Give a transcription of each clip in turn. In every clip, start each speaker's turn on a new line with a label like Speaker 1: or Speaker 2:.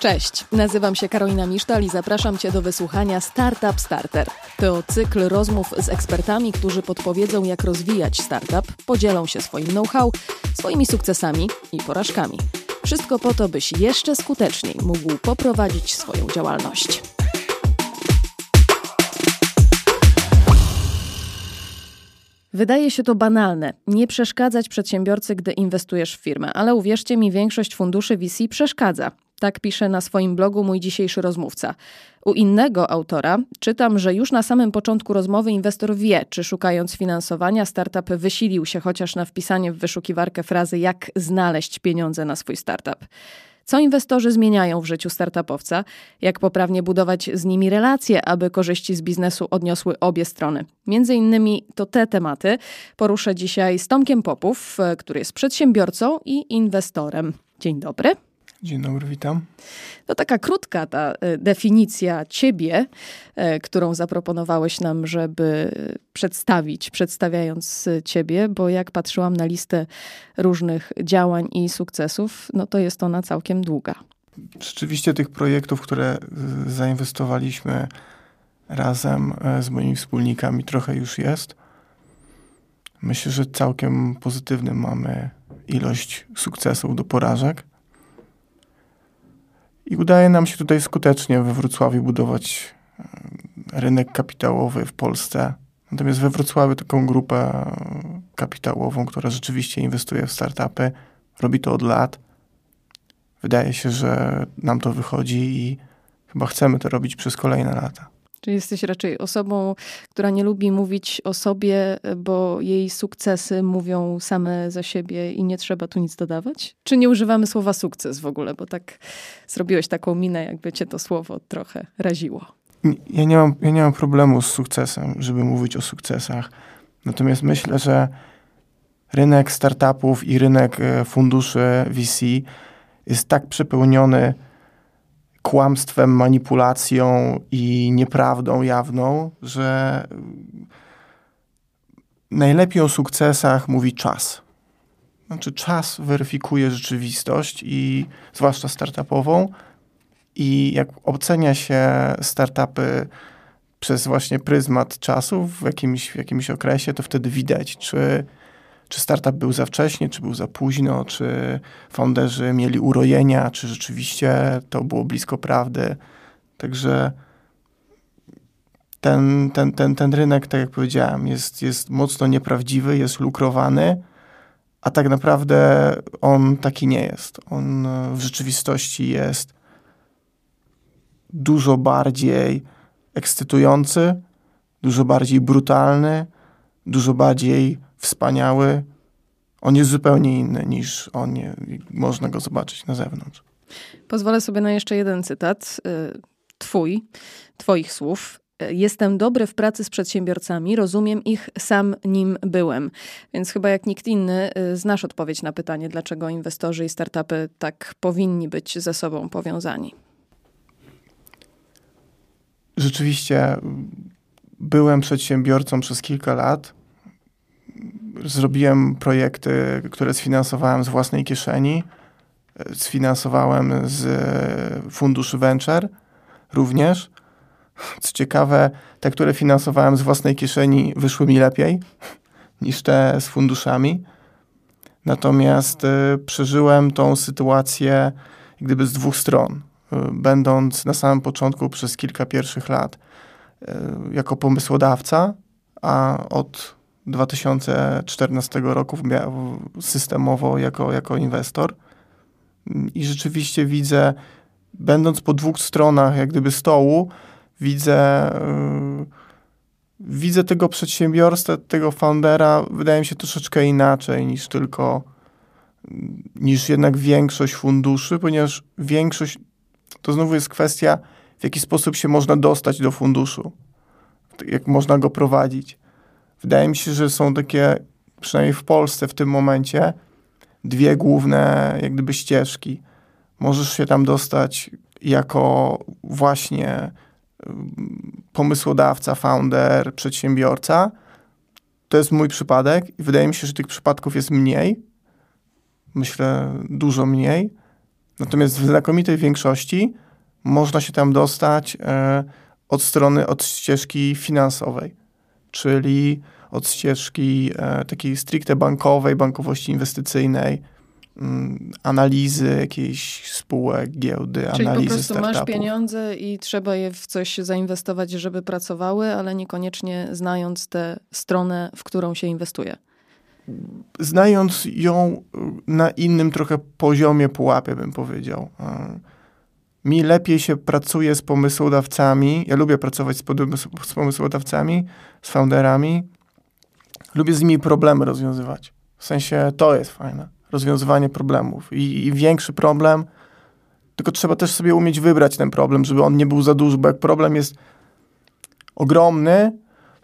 Speaker 1: Cześć, nazywam się Karolina Misztal i zapraszam Cię do wysłuchania Startup Starter. To cykl rozmów z ekspertami, którzy podpowiedzą, jak rozwijać startup, podzielą się swoim know-how, swoimi sukcesami i porażkami. Wszystko po to, byś jeszcze skuteczniej mógł poprowadzić swoją działalność. Wydaje się to banalne. Nie przeszkadzać przedsiębiorcy, gdy inwestujesz w firmę, ale uwierzcie mi, większość funduszy VC przeszkadza. Tak pisze na swoim blogu mój dzisiejszy rozmówca. U innego autora czytam, że już na samym początku rozmowy inwestor wie, czy szukając finansowania startup wysilił się chociaż na wpisanie w wyszukiwarkę frazy jak znaleźć pieniądze na swój startup. Co inwestorzy zmieniają w życiu startupowca? Jak poprawnie budować z nimi relacje, aby korzyści z biznesu odniosły obie strony? Między innymi to te tematy poruszę dzisiaj z Tomkiem Popów, który jest przedsiębiorcą i inwestorem. Dzień dobry.
Speaker 2: Dzień dobry, witam.
Speaker 1: To taka krótka ta e, definicja ciebie, e, którą zaproponowałeś nam, żeby przedstawić, przedstawiając ciebie, bo jak patrzyłam na listę różnych działań i sukcesów, no to jest ona całkiem długa.
Speaker 2: Rzeczywiście tych projektów, które zainwestowaliśmy razem z moimi wspólnikami trochę już jest. Myślę, że całkiem pozytywny mamy ilość sukcesów do porażek. I udaje nam się tutaj skutecznie we Wrocławiu budować e, rynek kapitałowy w Polsce. Natomiast we Wrocławiu taką grupę e, kapitałową, która rzeczywiście inwestuje w startupy, robi to od lat. Wydaje się, że nam to wychodzi i chyba chcemy to robić przez kolejne lata.
Speaker 1: Czy jesteś raczej osobą, która nie lubi mówić o sobie, bo jej sukcesy mówią same za siebie i nie trzeba tu nic dodawać? Czy nie używamy słowa sukces w ogóle, bo tak zrobiłeś taką minę, jakby cię to słowo trochę raziło?
Speaker 2: Ja nie mam, ja nie mam problemu z sukcesem, żeby mówić o sukcesach. Natomiast myślę, że rynek startupów i rynek e, funduszy VC jest tak przepełniony kłamstwem, manipulacją i nieprawdą jawną, że najlepiej o sukcesach mówi czas. Znaczy, czas weryfikuje rzeczywistość i zwłaszcza startupową. I jak ocenia się startupy przez właśnie pryzmat czasu w jakimś, w jakimś okresie, to wtedy widać, czy czy startup był za wcześnie, czy był za późno, czy founderzy mieli urojenia, czy rzeczywiście to było blisko prawdy. Także ten, ten, ten, ten rynek, tak jak powiedziałem, jest, jest mocno nieprawdziwy, jest lukrowany, a tak naprawdę on taki nie jest. On w rzeczywistości jest dużo bardziej ekscytujący, dużo bardziej brutalny, dużo bardziej wspaniały. On jest zupełnie inny niż on, nie, można go zobaczyć na zewnątrz.
Speaker 1: Pozwolę sobie na jeszcze jeden cytat. Y, twój, twoich słów. Jestem dobry w pracy z przedsiębiorcami, rozumiem ich, sam nim byłem. Więc chyba jak nikt inny y, znasz odpowiedź na pytanie, dlaczego inwestorzy i startupy tak powinni być ze sobą powiązani.
Speaker 2: Rzeczywiście byłem przedsiębiorcą przez kilka lat zrobiłem projekty, które sfinansowałem z własnej kieszeni. Sfinansowałem z funduszy Venture również. Co ciekawe, te, które finansowałem z własnej kieszeni, wyszły mi lepiej niż te z funduszami. Natomiast y, przeżyłem tą sytuację gdyby z dwóch stron. Y, będąc na samym początku przez kilka pierwszych lat jako pomysłodawca, a od 2014 roku systemowo jako, jako inwestor. I rzeczywiście widzę, będąc po dwóch stronach jak gdyby stołu, widzę, yy, widzę tego przedsiębiorstwa, tego foundera, wydaje mi się troszeczkę inaczej niż tylko, niż jednak większość funduszy, ponieważ większość, to znowu jest kwestia, w jaki sposób się można dostać do funduszu, jak można go prowadzić. Wydaje mi się, że są takie, przynajmniej w Polsce w tym momencie, dwie główne jak gdyby ścieżki. Możesz się tam dostać jako właśnie pomysłodawca, founder, przedsiębiorca. To jest mój przypadek i wydaje mi się, że tych przypadków jest mniej. Myślę, dużo mniej. Natomiast w znakomitej większości można się tam dostać e, od strony, od ścieżki finansowej, czyli od ścieżki e, takiej stricte bankowej, bankowości inwestycyjnej, mm, analizy jakiejś spółek, giełdy,
Speaker 1: Czyli
Speaker 2: analizy
Speaker 1: po prostu
Speaker 2: startupów.
Speaker 1: masz pieniądze i trzeba je w coś zainwestować, żeby pracowały, ale niekoniecznie znając tę stronę, w którą się inwestuje.
Speaker 2: Znając ją y, na innym trochę poziomie pułapie, bym powiedział. Mi lepiej się pracuje z pomysłodawcami. Ja lubię pracować z, podmysł- z pomysłodawcami, z founderami. Lubię z nimi problemy rozwiązywać. W sensie to jest fajne. Rozwiązywanie problemów. I, I większy problem, tylko trzeba też sobie umieć wybrać ten problem, żeby on nie był za duży, bo jak problem jest ogromny,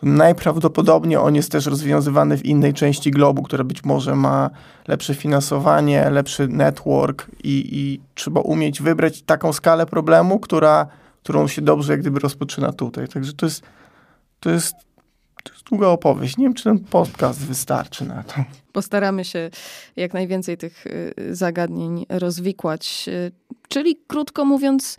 Speaker 2: najprawdopodobniej on jest też rozwiązywany w innej części globu, która być może ma lepsze finansowanie, lepszy network i, i trzeba umieć wybrać taką skalę problemu, która, którą się dobrze jak gdyby rozpoczyna tutaj. Także to jest, to jest, to jest długa opowieść. Nie wiem, czy ten podcast wystarczy na to.
Speaker 1: Postaramy się jak najwięcej tych y, zagadnień rozwikłać. Y, Czyli krótko mówiąc,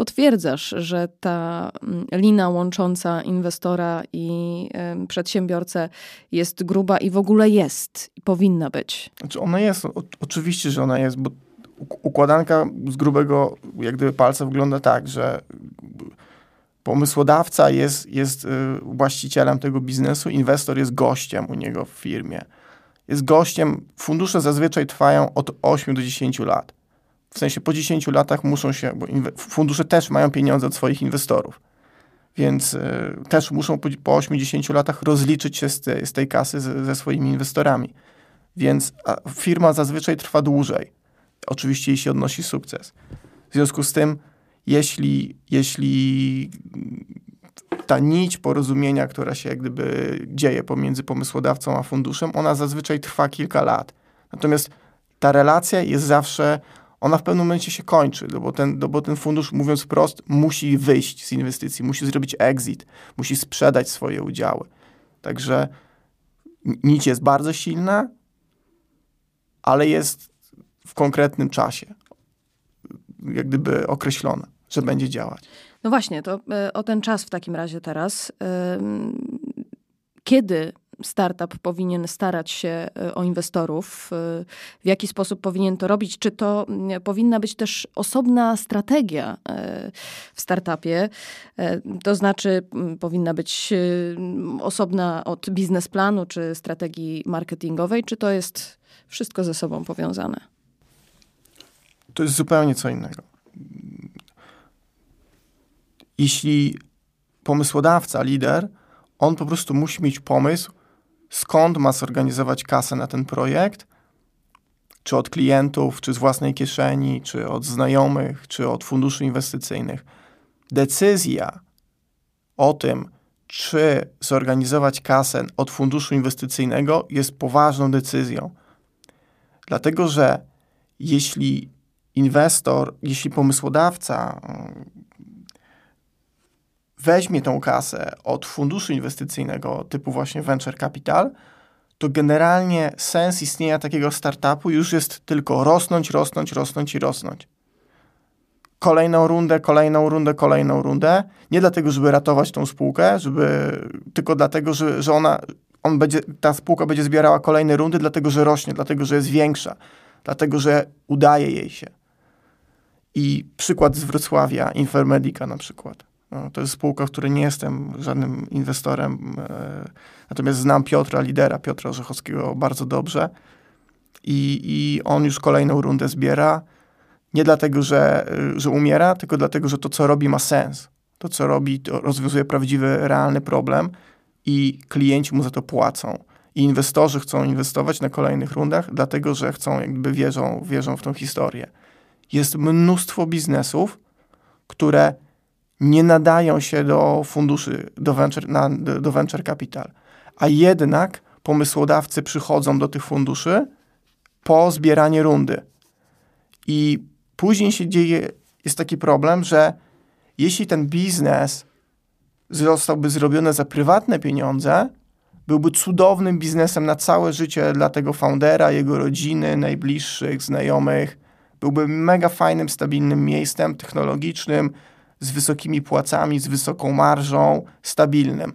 Speaker 1: potwierdzasz, że ta mm, lina łącząca inwestora i przedsiębiorcę jest gruba i w ogóle jest i powinna być.
Speaker 2: Znaczy ona jest, o, oczywiście, że ona jest, bo uk- układanka z grubego jak gdyby palca wygląda tak, że pomysłodawca jest, jest y, właścicielem tego biznesu, inwestor jest gościem u niego w firmie. Jest gościem, fundusze zazwyczaj trwają od 8 do 10 lat. W sensie po 10 latach muszą się, bo fundusze też mają pieniądze od swoich inwestorów. Więc y, też muszą po, po 8-10 latach rozliczyć się z, te, z tej kasy z, ze swoimi inwestorami. Więc firma zazwyczaj trwa dłużej. Oczywiście jeśli odnosi sukces. W związku z tym, jeśli, jeśli ta nić porozumienia, która się jak gdyby dzieje pomiędzy pomysłodawcą a funduszem, ona zazwyczaj trwa kilka lat. Natomiast ta relacja jest zawsze, ona w pewnym momencie się kończy, no bo ten, no bo ten fundusz, mówiąc wprost, musi wyjść z inwestycji, musi zrobić exit, musi sprzedać swoje udziały. Także nić jest bardzo silna, ale jest w konkretnym czasie, jak gdyby określona, że będzie działać.
Speaker 1: No właśnie, to e, o ten czas w takim razie teraz. Kiedy startup powinien starać się e, o inwestorów? e, W jaki sposób powinien to robić? Czy to mm, powinna być też osobna strategia e, w startupie? To znaczy, m, powinna być osobna od biznesplanu czy strategii marketingowej, czy to jest wszystko ze sobą powiązane?
Speaker 2: to jest zupełnie co innego. Jeśli pomysłodawca, lider, on po prostu musi mieć pomysł, skąd ma zorganizować kasę na ten projekt, czy od klientów, czy z własnej kieszeni, czy od znajomych, czy od funduszy inwestycyjnych. Decyzja o tym, czy zorganizować kasę od funduszu inwestycyjnego, jest poważną decyzją. Dlatego, że jeśli inwestor, jeśli pomysłodawca weźmie tą kasę od funduszu inwestycyjnego typu właśnie venture capital, to generalnie sens istnienia takiego startupu już jest tylko rosnąć, rosnąć, rosnąć i rosnąć. Kolejną rundę, kolejną rundę, kolejną rundę. Nie dlatego, żeby ratować tą spółkę, żeby, tylko dlatego, że, że ona, on będzie, ta spółka będzie zbierała kolejne rundy, dlatego, że rośnie, dlatego, że jest większa, dlatego, że udaje jej się. I przykład z Wrocławia, Infermedica na przykład. No, to jest spółka, w której nie jestem żadnym inwestorem, e, natomiast znam Piotra, lidera Piotra Orzechowskiego bardzo dobrze i, i on już kolejną rundę zbiera. Nie dlatego, że, że umiera, tylko dlatego, że to, co robi, ma sens. To, co robi, to rozwiązuje prawdziwy, realny problem i klienci mu za to płacą. I inwestorzy chcą inwestować na kolejnych rundach, dlatego, że chcą, jakby wierzą, wierzą w tą historię. Jest mnóstwo biznesów, które nie nadają się do funduszy, do venture, na, do, venture capital. A jednak pomysłodawcy przychodzą do tych funduszy po zbieranie rundy. I później się dzieje, jest taki problem, że jeśli ten biznes zostałby zrobiony za prywatne pieniądze, byłby cudownym biznesem na całe życie dla tego foundera, jego rodziny, najbliższych, znajomych. Byłby mega fajnym, stabilnym miejscem technologicznym, z wysokimi płacami, z wysoką marżą, stabilnym.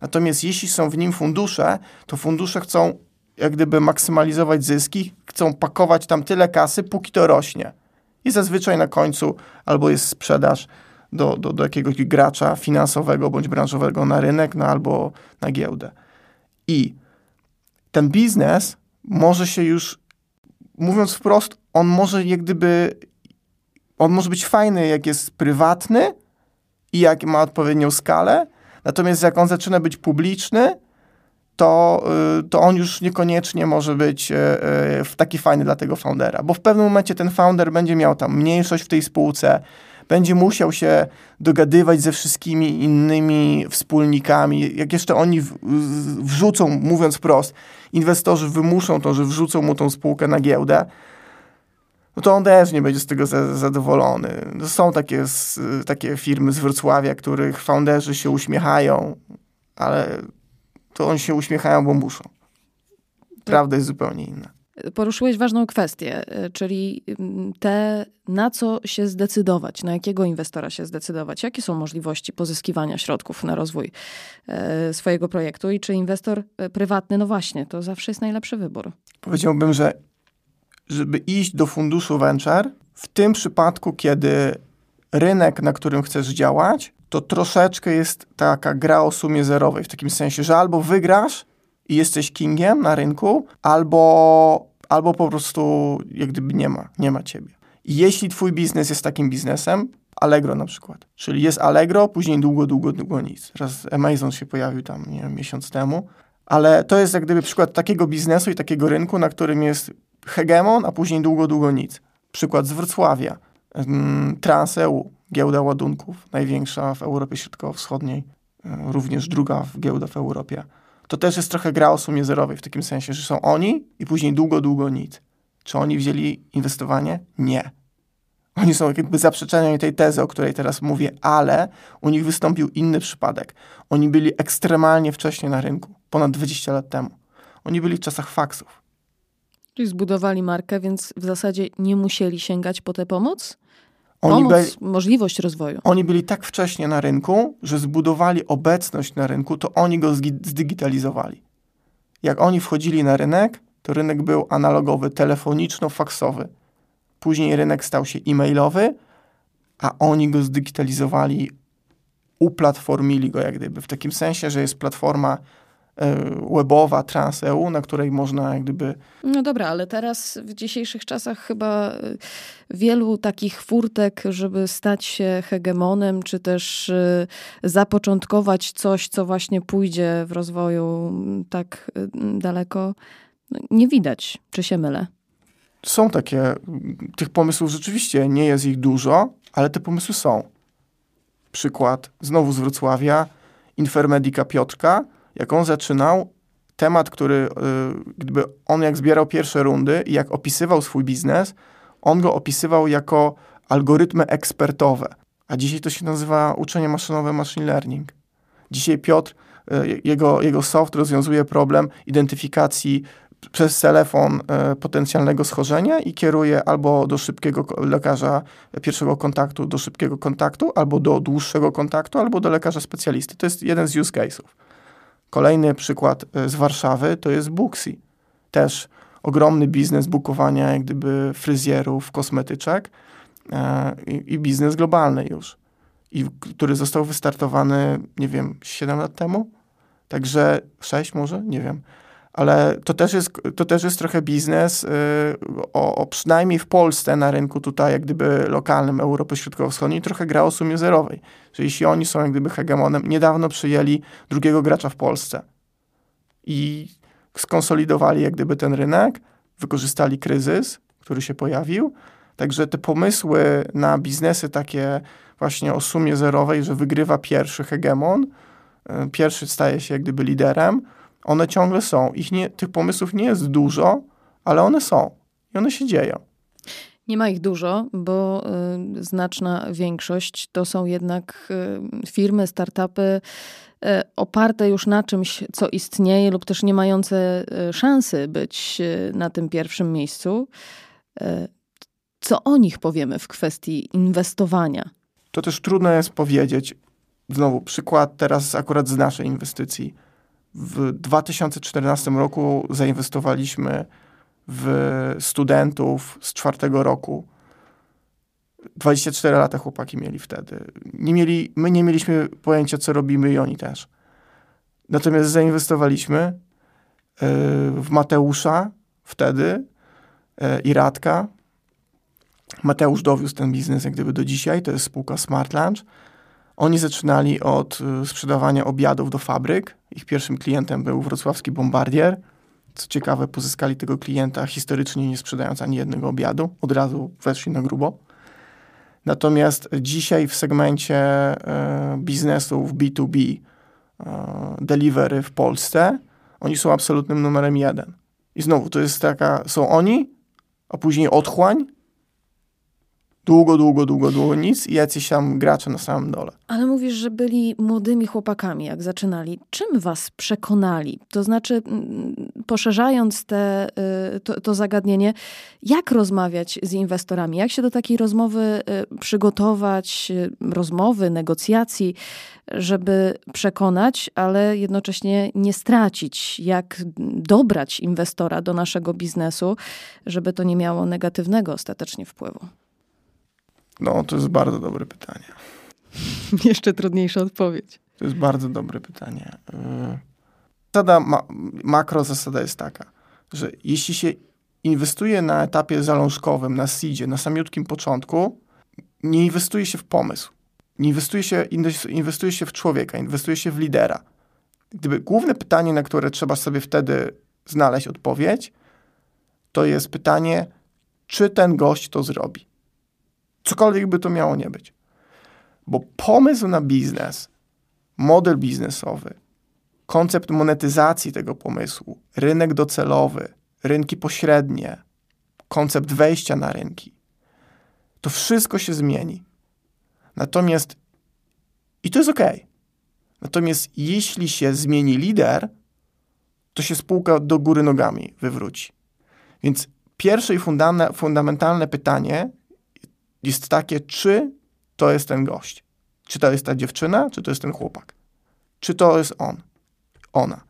Speaker 2: Natomiast jeśli są w nim fundusze, to fundusze chcą jak gdyby maksymalizować zyski, chcą pakować tam tyle kasy, póki to rośnie. I zazwyczaj na końcu albo jest sprzedaż do, do, do jakiegoś gracza finansowego bądź branżowego na rynek, no albo na giełdę. I ten biznes może się już, mówiąc wprost, on może jak gdyby, on może być fajny, jak jest prywatny i jak ma odpowiednią skalę, natomiast jak on zaczyna być publiczny, to, y, to on już niekoniecznie może być e, e, taki fajny dla tego foundera, bo w pewnym momencie ten founder będzie miał tam mniejszość w tej spółce, będzie musiał się dogadywać ze wszystkimi innymi wspólnikami. Jak jeszcze oni wrzucą, mówiąc wprost, inwestorzy wymuszą to, że wrzucą mu tą spółkę na giełdę, no to on też nie będzie z tego zadowolony. No są takie, takie firmy z Wrocławia, których founderzy się uśmiechają, ale to oni się uśmiechają, bo muszą. Prawda jest zupełnie inna.
Speaker 1: Poruszyłeś ważną kwestię, y, czyli mm, te, na co się zdecydować, na jakiego inwestora się zdecydować, jakie są możliwości pozyskiwania środków na rozwój e, swojego projektu i czy inwestor e, prywatny, no właśnie, to zawsze jest najlepszy wybór.
Speaker 2: Powiedziałbym, że żeby iść do funduszu venture, w tym przypadku, kiedy rynek, na którym chcesz działać, to troszeczkę jest taka gra o sumie zerowej, w takim sensie, że albo wygrasz i jesteś kingiem na rynku, albo, albo po prostu jak gdyby nie ma, nie ma ciebie. Jeśli twój biznes jest takim biznesem, Allegro na przykład, czyli jest Allegro, później długo, długo, długo nic. Raz Amazon się pojawił tam, nie wiem, miesiąc temu, ale to jest jak gdyby przykład takiego biznesu i takiego rynku, na którym jest hegemon, a później długo, długo nic. Przykład z Wrocławia, TransEU, giełda ładunków, największa w Europie Środkowo-Wschodniej, e, również druga giełda w Europie to też jest trochę gra o sumie zerowej, w takim sensie, że są oni i później długo, długo nic. Czy oni wzięli inwestowanie? Nie. Oni są jakby zaprzeczeniem tej tezy, o której teraz mówię, ale u nich wystąpił inny przypadek. Oni byli ekstremalnie wcześnie na rynku, ponad 20 lat temu. Oni byli w czasach faksów.
Speaker 1: Czyli zbudowali markę, więc w zasadzie nie musieli sięgać po tę pomoc? Oni Pomoc, byli, możliwość rozwoju.
Speaker 2: Oni byli tak wcześnie na rynku, że zbudowali obecność na rynku, to oni go zdigitalizowali. Jak oni wchodzili na rynek, to rynek był analogowy, telefoniczno-faksowy. Później rynek stał się e-mailowy, a oni go zdigitalizowali, uplatformili go jak gdyby, w takim sensie, że jest platforma webowa TransEU, na której można jak gdyby...
Speaker 1: No dobra, ale teraz w dzisiejszych czasach chyba e, wielu takich furtek, żeby stać się hegemonem, czy też e, zapoczątkować coś, co właśnie pójdzie w rozwoju tak daleko, no, nie widać. Czy się mylę?
Speaker 2: Są takie, tych pomysłów rzeczywiście nie jest ich dużo, ale te pomysły są. Przykład znowu z Wrocławia, Infermedica Piotrka, jak on zaczynał, temat, który, y, gdyby on jak zbierał pierwsze rundy i jak opisywał swój biznes, on go opisywał jako algorytmy ekspertowe. A dzisiaj to się nazywa uczenie maszynowe, machine learning. Dzisiaj Piotr, y, jego, jego soft rozwiązuje problem identyfikacji przez telefon y, potencjalnego schorzenia i kieruje albo do szybkiego lekarza pierwszego kontaktu, do szybkiego kontaktu, albo do dłuższego kontaktu, albo do lekarza specjalisty. To jest jeden z use case'ów. Kolejny przykład e, z Warszawy to jest Booksy. Też ogromny biznes bukowania jak gdyby fryzjerów, kosmetyczek e, i, i, biznes globalny już. I który został wystartowany, nie wiem, 7 lat temu? Także 6 może? Nie wiem ale to też jest, to też jest trochę biznes y, o, o, przynajmniej w Polsce na rynku tutaj jak gdyby lokalnym Europy Środkowo-Wschodniej trochę gra o sumie zerowej. Że jeśli oni są jak gdyby hegemonem, niedawno przyjęli drugiego gracza w Polsce i skonsolidowali jak gdyby ten rynek, wykorzystali kryzys, który się pojawił. Także te pomysły na biznesy takie właśnie o sumie zerowej, że wygrywa pierwszy hegemon, y, pierwszy staje się jak gdyby liderem, one ciągle są. Ich nie, tych pomysłów nie jest dużo, ale one są i one się dzieją.
Speaker 1: Nie ma ich dużo, bo y, znaczna większość to są jednak y, firmy, startupy y, oparte już na czymś, co istnieje, lub też nie mające y, szansy być y, na tym pierwszym miejscu. Co o nich powiemy w kwestii inwestowania?
Speaker 2: To też trudno jest powiedzieć. Znowu, przykład teraz akurat z naszej inwestycji. W 2014 roku zainwestowaliśmy w studentów z czwartego roku. 24 lata chłopaki mieli wtedy. Nie mieli, my nie mieliśmy pojęcia, co robimy i oni też. Natomiast zainwestowaliśmy e, w Mateusza wtedy e, i Radka. Mateusz dowiózł ten biznes jak gdyby do dzisiaj, to jest spółka Smart Lunch. Oni zaczynali od e, sprzedawania obiadów do fabryk. Ich pierwszym klientem był wrocławski Bombardier. Co ciekawe, pozyskali tego klienta historycznie nie sprzedając ani jednego obiadu. Od razu weszli na grubo. Natomiast dzisiaj w segmencie e, biznesów B2B, e, delivery w Polsce, oni są absolutnym numerem jeden. I znowu, to jest taka, są oni, a później otchłań, długo, długo, długo, długo nic i jacyś tam gracze na samym dole.
Speaker 1: Ale mówisz, że byli młodymi chłopakami, jak zaczynali. Czym was przekonali? To znaczy, mm, poszerzając te, y, to, to zagadnienie, jak rozmawiać z inwestorami? Jak się do takiej rozmowy y, przygotować, y, rozmowy, negocjacji, żeby przekonać, ale jednocześnie nie stracić? Jak dobrać inwestora do naszego biznesu, żeby to nie miało negatywnego ostatecznie wpływu?
Speaker 2: No, to jest bardzo dobre pytanie.
Speaker 1: Jeszcze trudniejsza odpowiedź.
Speaker 2: To jest bardzo dobre pytanie. Y, zasada, ma, makro zasada jest taka, że jeśli się inwestuje na etapie zalążkowym, na seedzie, na samiutkim początku, nie inwestuje się w pomysł. Nie inwestuje się, inwestuje się w człowieka, inwestuje się w lidera. Gdyby główne pytanie, na które trzeba sobie wtedy znaleźć odpowiedź, to jest pytanie, czy ten gość to zrobi. Cokolwiek by to miało nie być. Bo pomysł na biznes, model biznesowy, koncept monetyzacji tego pomysłu, rynek docelowy, rynki pośrednie, koncept wejścia na rynki, to wszystko się zmieni. Natomiast, i to jest ok. Natomiast jeśli się zmieni lider, to się spółka do góry nogami wywróci. Więc pierwsze i fundamentalne pytanie jest takie, czy to jest ten gość. Czy to jest ta dziewczyna, czy to jest ten chłopak. Czy to jest on, ona.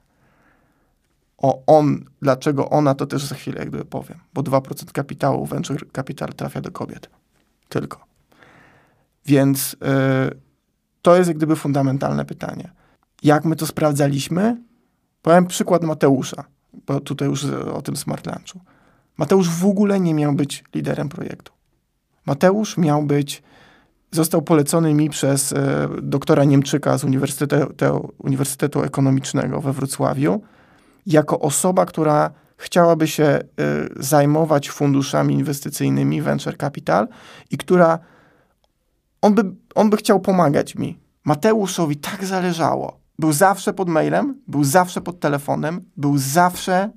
Speaker 2: O on, dlaczego ona, to też za chwilę jakby powiem, bo 2% kapitału venture capital trafia do kobiet. Tylko. Więc yy, to jest jak gdyby fundamentalne pytanie. Jak my to sprawdzaliśmy? Powiem przykład Mateusza, bo tutaj już o tym smart lunchu. Mateusz w ogóle nie miał być liderem projektu. Mateusz miał być, został polecony mi przez e, doktora Niemczyka z Uniwersytetu, Uniwersytetu Ekonomicznego we Wrocławiu, jako osoba, która chciałaby się e, zajmować funduszami inwestycyjnymi, venture capital i która, on by, on by chciał pomagać mi. Mateuszowi tak zależało. Był zawsze pod mailem, był zawsze pod telefonem, był zawsze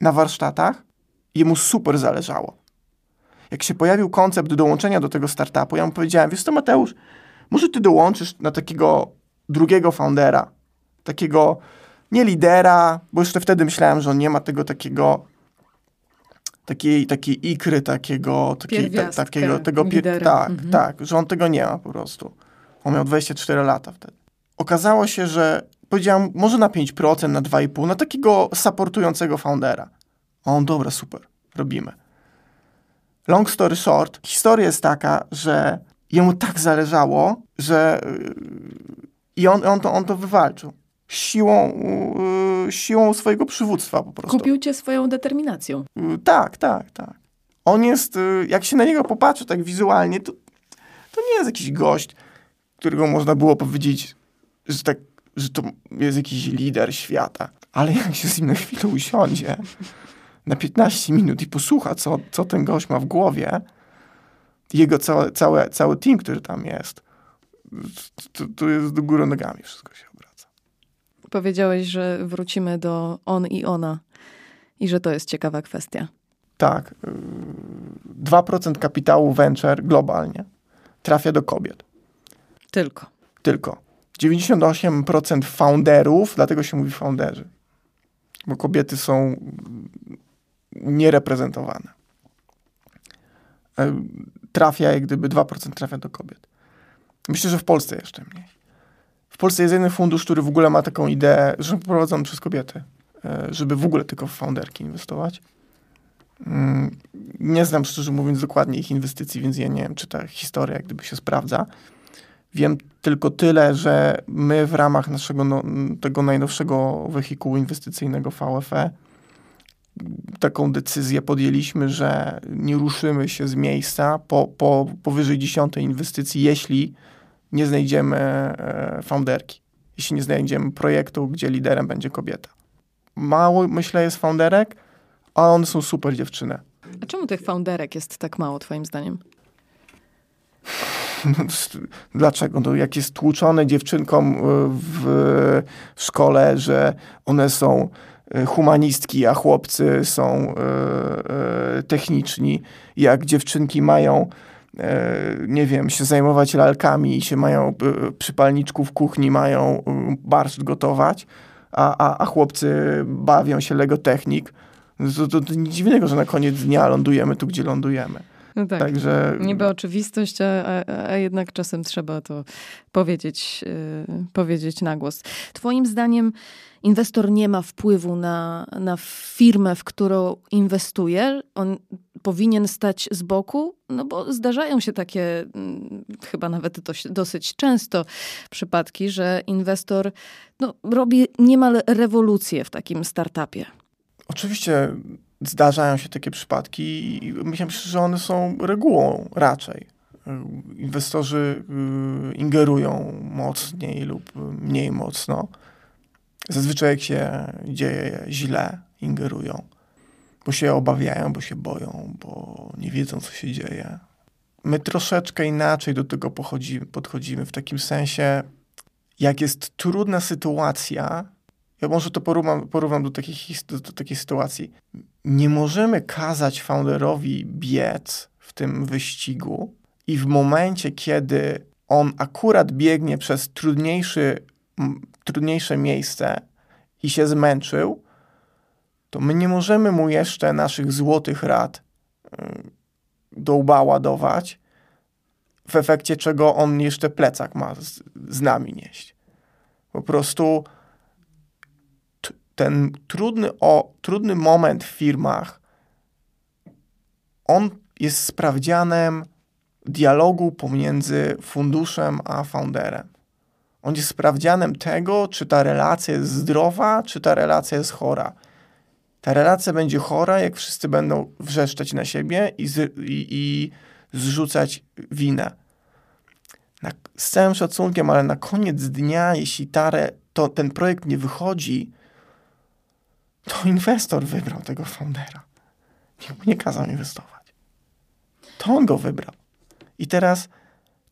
Speaker 2: na warsztatach. Jemu super zależało jak się pojawił koncept dołączenia do tego startupu, ja mu powiedziałem, wiesz co Mateusz, może ty dołączysz na takiego drugiego foundera, takiego nie lidera, bo jeszcze wtedy myślałem, że on nie ma tego takiego takiej, takiej ikry, takiego, takiej, ta, takiego, tego, tak, mhm. tak, że on tego nie ma po prostu. On miał 24 lata wtedy. Okazało się, że powiedziałem, może na 5%, na 2,5%, na takiego supportującego foundera. A on, dobra, super, robimy. Long story short, historia jest taka, że jemu tak zależało, że yy, i on, on, to, on to wywalczył. Siłą, yy, siłą swojego przywództwa po prostu.
Speaker 1: Kupił cię swoją determinacją.
Speaker 2: Yy, tak, tak, tak. On jest, jak się na niego popatrzy tak wizualnie, to, to nie jest jakiś gość, którego można było powiedzieć, że, tak, że to jest jakiś lider świata. Ale jak się z nim na chwilę usiądzie, na 15 minut i posłucha, co, co ten gość ma w głowie, jego całe, całe, cały team, który tam jest, to, to jest do góry nogami wszystko się obraca.
Speaker 1: Powiedziałeś, że wrócimy do on i ona i że to jest ciekawa kwestia.
Speaker 2: Tak. 2% kapitału venture globalnie trafia do kobiet.
Speaker 1: Tylko.
Speaker 2: Tylko. 98% founderów, dlatego się mówi founderzy, bo kobiety są niereprezentowane. e, trafia, jak gdyby 2% trafia do kobiet. Myślę, że w Polsce jeszcze mniej. W Polsce jest jeden fundusz, który w ogóle ma taką ideę, że prowadzony przez kobiety, e, żeby w ogóle tylko w founderki inwestować. Mm, nie znam, szczerze mówiąc, dokładnie ich inwestycji, więc ja nie wiem, czy ta historia jak gdyby się sprawdza. Wiem tylko tyle, że my w ramach naszego no, tego najnowszego wehikułu inwestycyjnego VFE taką decyzję podjęliśmy, że nie ruszymy się z miejsca po, po powyżej dziesiątej inwestycji, jeśli nie znajdziemy e, founderki, jeśli nie znajdziemy projektu, gdzie liderem będzie kobieta. Mało, myślę, jest founderek, a one są super dziewczyny.
Speaker 1: A czemu tych founderek jest tak mało, twoim zdaniem?
Speaker 2: Dlaczego? No, jak jest tłuczone dziewczynkom e, w szkole, że one są humanistki, a chłopcy są e, techniczni. Jak dziewczynki mają nie wiem, się zajmować lalkami i się mają przy palniczku w kuchni mają barszcz gotować, a, a, a chłopcy bawią się Lego Technik, to, to, to nic dziwnego, że na koniec dnia lądujemy tu, gdzie lądujemy.
Speaker 1: No tak. Także... Niby oczywistość, a, a, a, jednak czasem trzeba to powiedzieć, yy, powiedzieć na głos. Twoim zdaniem inwestor nie ma wpływu na, na firmę, w którą inwestuje? On powinien stać z boku? No bo zdarzają się takie, hmm, chyba nawet dosyć często przypadki, że inwestor no, robi niemal rewolucję w takim startupie.
Speaker 2: Oczywiście zdarzają się takie przypadki i myślę, że one są regułą raczej. Inwestorzy y, ingerują mocniej lub mniej mocno. Zazwyczaj jak się dzieje źle, ingerują, bo się obawiają, bo się boją, bo nie wiedzą, co się dzieje. My troszeczkę inaczej do tego podchodzimy, w takim sensie, jak jest trudna sytuacja, ja może to porównam, porównam do, takiej, do, do takiej sytuacji. Nie możemy kazać founderowi biec w tym wyścigu i w momencie, kiedy on akurat biegnie przez trudniejszy, trudniejsze miejsce i się zmęczył, to my nie możemy mu jeszcze naszych złotych rad y, do łba ładować, w efekcie czego on jeszcze plecak ma z, z nami nieść. Po prostu ten trudny, o, trudny moment w firmach, on jest sprawdzianem dialogu pomiędzy funduszem a founderem. On jest sprawdzianem tego, czy ta relacja jest zdrowa, czy ta relacja jest chora. Ta relacja będzie chora, jak wszyscy będą wrzeszczeć na siebie i, z, i, i zrzucać winę. Na, z całym szacunkiem, ale na koniec dnia, jeśli ta, to, ten projekt nie wychodzi, to inwestor wybrał tego foundera. Nikt mu nie kazał inwestować. To on go wybrał. I teraz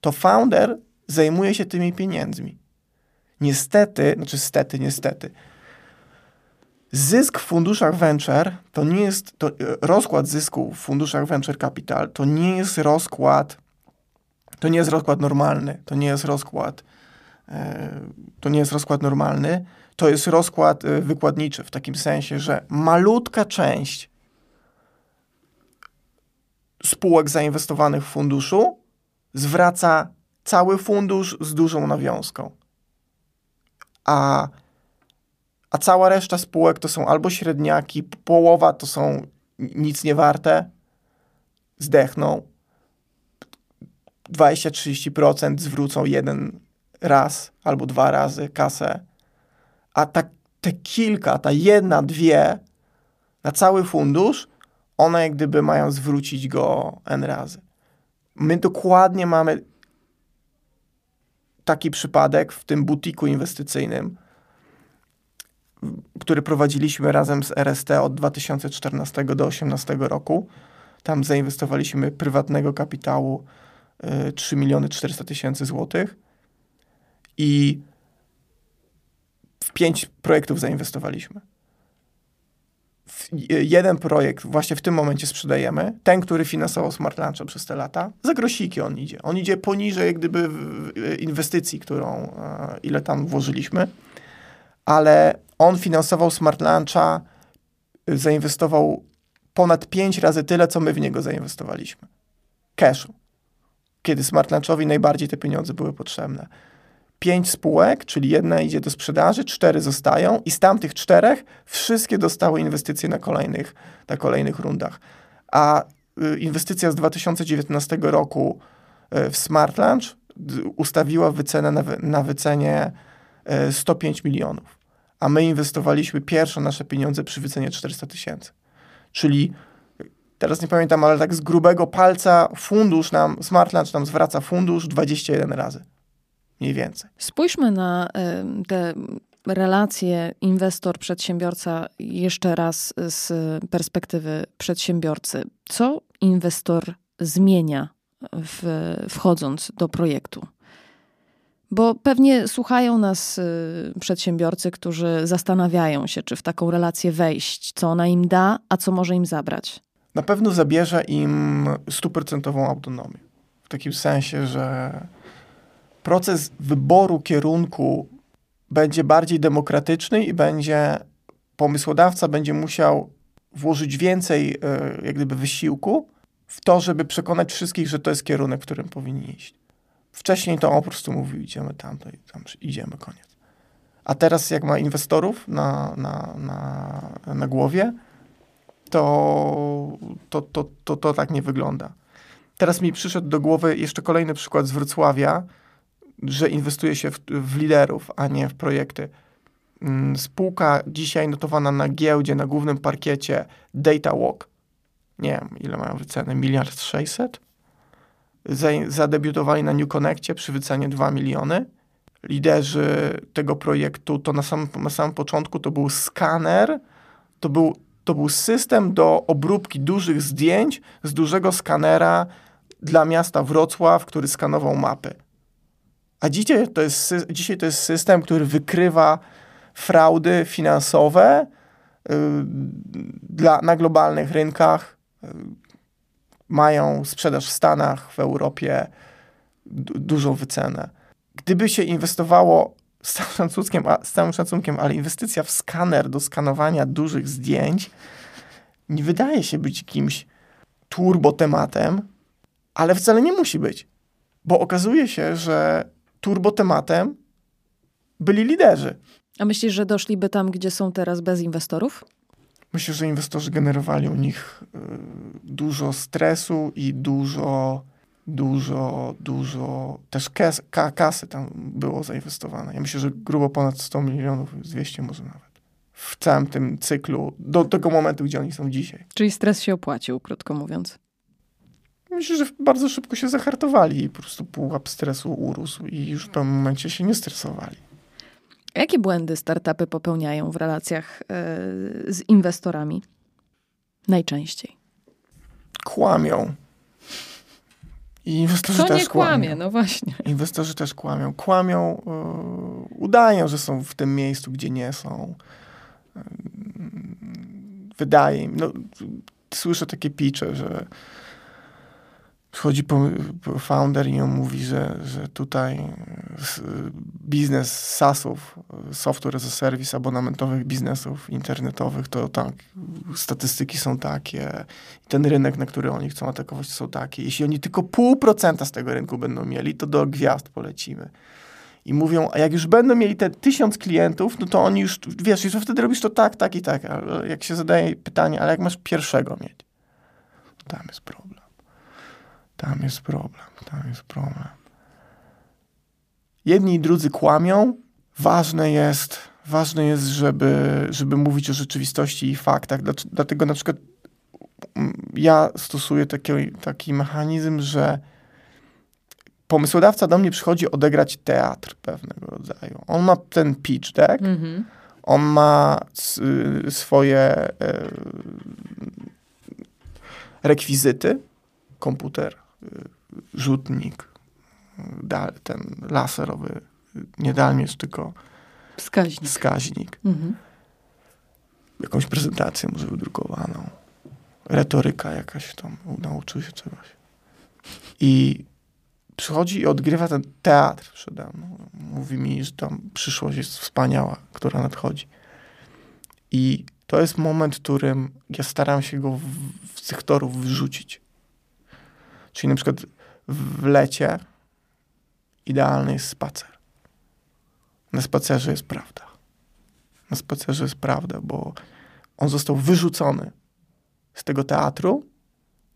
Speaker 2: to founder zajmuje się tymi pieniędzmi. Niestety, znaczy stety, niestety, zysk w funduszach venture to nie jest, to, rozkład zysku w funduszach venture capital to nie jest rozkład, to nie jest rozkład normalny, to nie jest rozkład, e, to nie jest rozkład normalny, to jest rozkład y, wykładniczy w takim sensie, że malutka część spółek zainwestowanych w funduszu zwraca cały fundusz z dużą nawiązką. A, a cała reszta spółek to są albo średniaki, połowa to są nic nie warte, zdechną. 20-30% zwrócą jeden raz albo dwa razy kasę a ta, te kilka, ta jedna, dwie na cały fundusz, one jak gdyby mają zwrócić go n razy. My dokładnie mamy taki przypadek w tym butiku inwestycyjnym, który prowadziliśmy razem z RST od 2014 do 2018 roku. Tam zainwestowaliśmy prywatnego kapitału 3 y, miliony 400 tysięcy złotych i w pięć projektów zainwestowaliśmy. Jeden projekt właśnie w tym momencie sprzedajemy, ten, który finansował Smart Luncha przez te lata, za grosiki on idzie. On idzie poniżej jak gdyby inwestycji, którą, e, ile tam włożyliśmy, ale on finansował Smart Luncha, zainwestował ponad pięć razy tyle, co my w niego zainwestowaliśmy. cashu, kiedy Smart Lunchowi najbardziej te pieniądze były potrzebne. Pięć spółek, czyli jedna idzie do sprzedaży, cztery zostają i z tamtych czterech wszystkie dostały inwestycje na kolejnych, na kolejnych rundach. A y, inwestycja z 2019 roku y, w Smart Lunch ustawiła wycenę na, na wycenie 105 y, milionów, a my inwestowaliśmy pierwsze nasze pieniądze przy wycenie 400 tysięcy. Czyli teraz nie pamiętam, ale tak z grubego palca fundusz nam, Smart Lunch nam zwraca fundusz 21 razy. Mniej więcej.
Speaker 1: Spójrzmy na te relacje inwestor-przedsiębiorca jeszcze raz z perspektywy przedsiębiorcy. Co inwestor zmienia w, wchodząc do projektu? Bo pewnie słuchają nas y, przedsiębiorcy, którzy zastanawiają się, czy w taką relację wejść, co ona im da, a co może im zabrać.
Speaker 2: Na pewno zabierze im stuprocentową autonomię. W takim sensie, że proces wyboru kierunku będzie bardziej demokratyczny i będzie pomysłodawca będzie musiał włożyć więcej e, jak gdyby wysiłku w to, żeby przekonać wszystkich, że to jest kierunek, w którym powinni iść. Wcześniej to on po prostu mówił, idziemy tam, to tam idziemy, koniec. A teraz jak ma inwestorów na, na, na, na głowie, to, to, to, to, to tak nie wygląda. Teraz mi przyszedł do głowy jeszcze kolejny przykład z Wrocławia, że inwestuje się w, w liderów, a nie w projekty. Mm, spółka dzisiaj notowana na giełdzie, na głównym parkiecie Data Walk. Nie wiem, ile mają wycenę? Miliard sześćset? Zadebiutowali na New Connectie przy wycenie 2 miliony. Liderzy tego projektu to na samym, na samym początku to był skaner, to był, to był system do obróbki dużych zdjęć z dużego skanera dla miasta Wrocław, który skanował mapy. A dzisiaj to jest, dzisiaj to jest system, który wykrywa fraudy finansowe y, dla, na globalnych rynkach. Y, mają sprzedaż w Stanach, w Europie dużą wycenę. Gdyby się inwestowało z całym, szacunkiem, z całym szacunkiem, ale inwestycja w skaner do skanowania dużych zdjęć nie wydaje się być jakimś turbo tematem, ale wcale nie musi być. Bo okazuje się, że turbo tematem byli liderzy.
Speaker 1: A myślisz, że doszliby tam, gdzie są teraz bez inwestorów?
Speaker 2: Myślę, że inwestorzy generowali u nich y, dużo stresu i dużo, dużo, dużo też kas, ka, kasy tam było zainwestowane. Ja myślę, że grubo ponad 100 milionów, 200 może nawet. W całym tym cyklu, do tego momentu, gdzie oni są dzisiaj.
Speaker 1: Czyli stres się opłacił, krótko mówiąc.
Speaker 2: Myślę, że bardzo szybko się zahartowali i po prostu pułap stresu urósł i już w pewnym momencie się nie stresowali.
Speaker 1: Jakie błędy startupy popełniają w relacjach e, z inwestorami? Najczęściej.
Speaker 2: Kłamią. I inwestorzy
Speaker 1: Co
Speaker 2: też
Speaker 1: nie kłamie,
Speaker 2: kłamią.
Speaker 1: no właśnie.
Speaker 2: Inwestorzy też kłamią. Kłamią, yy, udają, że są w tym miejscu, gdzie nie są. Yy, wydaje im, no, słyszę takie picze, że Po founder i on mówi, że, że tutaj biznes SaaSów, software as a service, abonamentowych biznesów internetowych, to tak, statystyki są takie, ten rynek, na który oni chcą atakować, są takie. Jeśli oni tylko pół procenta z tego rynku będą mieli, to do gwiazd polecimy. I mówią, a jak już będą mieli te tysiąc klientów, no to oni już, wiesz, że wtedy robisz to tak, tak i tak. Ale jak się zadaje pytanie, ale jak masz pierwszego mieć? Tam jest problem. Tam jest problem, tam jest problem. Jedni i drudzy kłamią. Ważne jest, ważne jest żeby, żeby mówić o rzeczywistości i faktach. Dlatego na przykład mm, ja stosuję taki, taki mechanizm, że pomysłodawca do mnie przychodzi odegrać teatr pewnego rodzaju. On ma ten pitch deck, mm -hmm. on ma swoje y, rekwizyty, komputer, rzutnik, ten laserowy, nie dalmierz, tylko
Speaker 1: wskaźnik.
Speaker 2: wskaźnik. Mhm. Jakąś prezentację może wydrukowaną. Retoryka jakaś tam, nauczył się czegoś. I przychodzi i odgrywa ten teatr przede mną. Mówi mi, że tam przyszłość jest wspaniała, która nadchodzi. I to jest moment, w którym ja staram się go w, z tych torów wyrzucić. Czyli na przykład w lecie idealny jest spacer. Na spacerze jest prawda. Na spacerze jest prawda, bo on został wyrzucony z tego teatru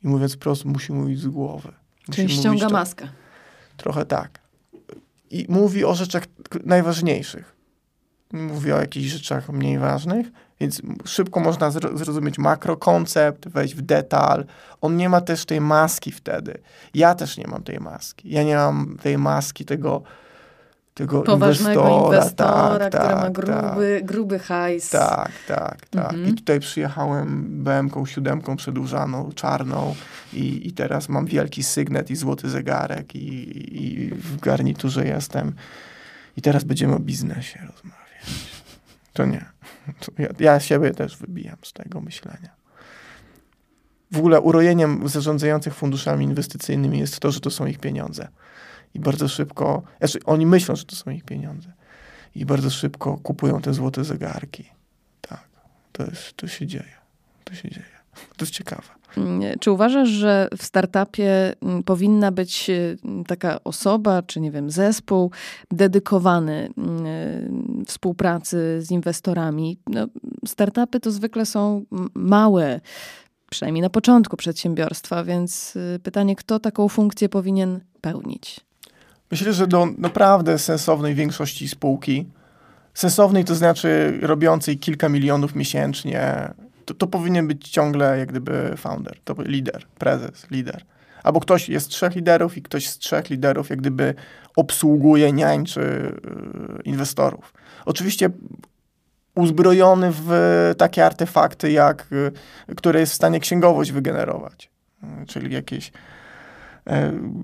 Speaker 2: i mówiąc prosto, musi mówić z głowy. Musi
Speaker 1: Czyli ściąga maskę.
Speaker 2: Trochę tak. I mówi o rzeczach najważniejszych. Mówi o jakichś rzeczach mniej ważnych, więc szybko można zrozumieć makrokoncept, wejść w detal. On nie ma też tej maski wtedy. Ja też nie mam tej maski. Ja nie mam tej maski tego tego
Speaker 1: Poważnego
Speaker 2: inwestora,
Speaker 1: inwestora
Speaker 2: tak,
Speaker 1: który
Speaker 2: tak,
Speaker 1: ma gruby,
Speaker 2: tak.
Speaker 1: gruby hajs.
Speaker 2: Tak, tak, tak.
Speaker 1: Mhm.
Speaker 2: I tutaj przyjechałem BM-ką siódemką przedłużaną, czarną i, i teraz mam wielki sygnet i złoty zegarek i, i w garniturze jestem. I teraz będziemy o biznesie rozmawiać. To nie. Ja, ja siebie też wybijam z tego myślenia. W ogóle urojeniem zarządzających funduszami inwestycyjnymi jest to, że to są ich pieniądze. I bardzo szybko, znaczy oni myślą, że to są ich pieniądze. I bardzo szybko kupują te złote zegarki. Tak, to, jest, to się dzieje. To się dzieje. To jest ciekawe.
Speaker 1: Mm, Czy uważasz, że w startupie mm, powinna być y, taka osoba, czy nie wiem, zespół dedykowany mm, współpracy z inwestorami? No, startupy to zwykle są małe, przynajmniej na początku przedsiębiorstwa, więc y, pytanie, kto taką funkcję powinien pełnić?
Speaker 2: Myślę, że do naprawdę sensownej większości spółki, sensownej to znaczy robiącej kilka milionów miesięcznie, to, to powinien być ciągle jak gdyby founder, to lider, prezes, lider. Albo ktoś jest trzech liderów i ktoś z trzech liderów jak gdyby obsługuje, niańczy yy, inwestorów. Oczywiście uzbrojony w takie artefakty, jak, yy, które jest w stanie księgowość wygenerować. Yy, czyli jakieś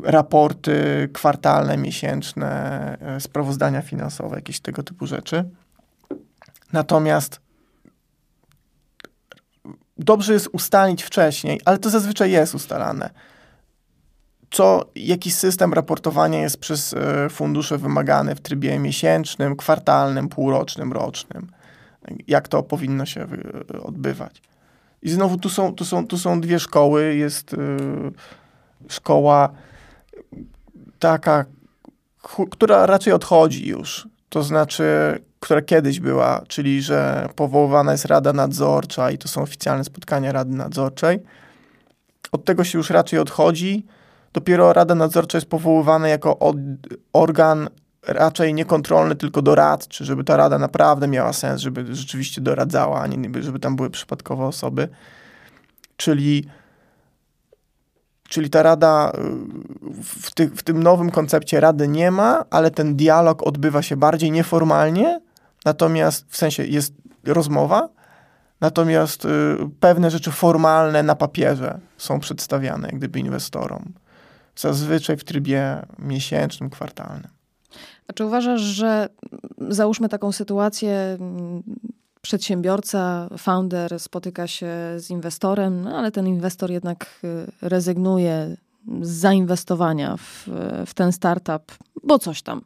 Speaker 2: raporty kwartalne, miesięczne, sprawozdania finansowe, jakieś tego typu rzeczy. Natomiast dobrze jest ustalić wcześniej, ale to zazwyczaj jest ustalane, co, jaki system raportowania jest przez e, fundusze wymagany w trybie miesięcznym, kwartalnym, półrocznym, rocznym. Jak to powinno się odbywać. I znowu tu są, tu są, tu są dwie szkoły. Jest szkoła taka, która raczej odchodzi już. To znaczy, która kiedyś była, czyli że powoływana jest Rada Nadzorcza i to są oficjalne spotkania Rady Nadzorczej. Od tego się już raczej odchodzi. Dopiero Rada Nadzorcza jest powoływana jako od, organ raczej niekontrolny, tylko doradczy, żeby ta rada naprawdę miała sens, żeby rzeczywiście doradzała, a nie żeby tam były przypadkowe osoby. Czyli Czyli ta rada w, ty, w, tym nowym koncepcie rady nie ma, ale ten dialog odbywa się bardziej nieformalnie, natomiast w sensie jest rozmowa, natomiast y, pewne rzeczy formalne na papierze są przedstawiane jak gdyby inwestorom. Zazwyczaj w trybie miesięcznym, kwartalnym.
Speaker 1: A czy uważasz, że załóżmy taką sytuację, przedsiębiorca, founder spotyka się z inwestorem, no ale ten inwestor jednak y, rezygnuje zainwestowania w, w ten startup, bo coś tam,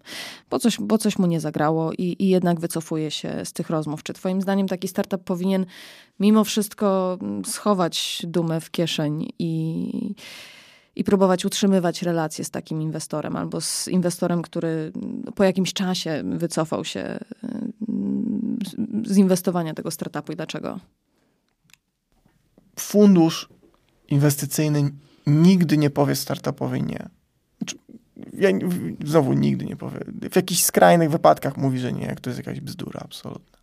Speaker 1: bo coś, bo coś mu nie zagrało i, i jednak wycofuje się z tych rozmów. Czy Twoim zdaniem taki startup powinien mimo wszystko schować dumę w kieszeń i i próbować utrzymywać relacje z takim inwestorem albo z inwestorem, który po jakimś czasie wycofał się z inwestowania tego startupu i dlaczego?
Speaker 2: Fundusz inwestycyjny nigdy nie powie startupowi nie. Znaczy, ja znowu nigdy nie powie. W jakichś skrajnych wypadkach mówi, że nie, jak to jest jakaś bzdura absolutna.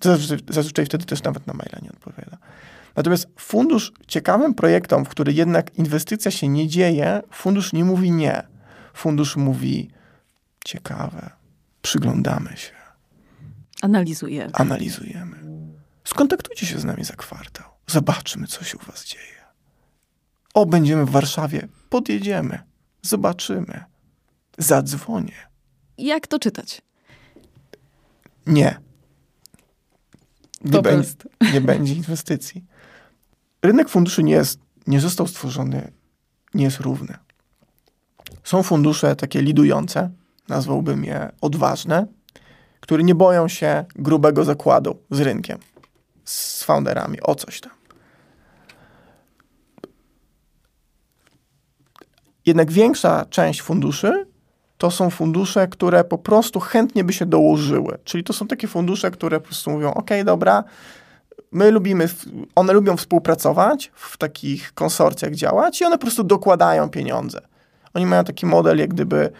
Speaker 2: Zazwyczaj, zazwyczaj wtedy też nawet na maila nie odpowiada. Natomiast fundusz ciekawym projektom, w których jednak inwestycja się nie dzieje, fundusz nie mówi nie. Fundusz mówi ciekawe, przyglądamy się.
Speaker 1: Analizujemy.
Speaker 2: Analizujemy. Skontaktujcie się z nami za kwartał. Zobaczmy, co się u was dzieje. O, będziemy w Warszawie. Podjedziemy. Zobaczymy. Zadzwonię.
Speaker 1: Jak to czytać?
Speaker 2: Nie. Nie, będzie, nie będzie inwestycji rynek funduszy nie, jest, nie został stworzony, nie jest równy. Są fundusze takie lidujące, nazwałbym je odważne, które nie boją się grubego zakładu z rynkiem, z founderami, o coś tam. Jednak większa część funduszy to są fundusze, które po prostu chętnie by się dołożyły. Czyli to są takie fundusze, które po prostu mówią: OK, dobra, my lubimy, one lubią współpracować, w takich konsorcjach działać i one po prostu dokładają pieniądze. Oni mają taki model, jak gdyby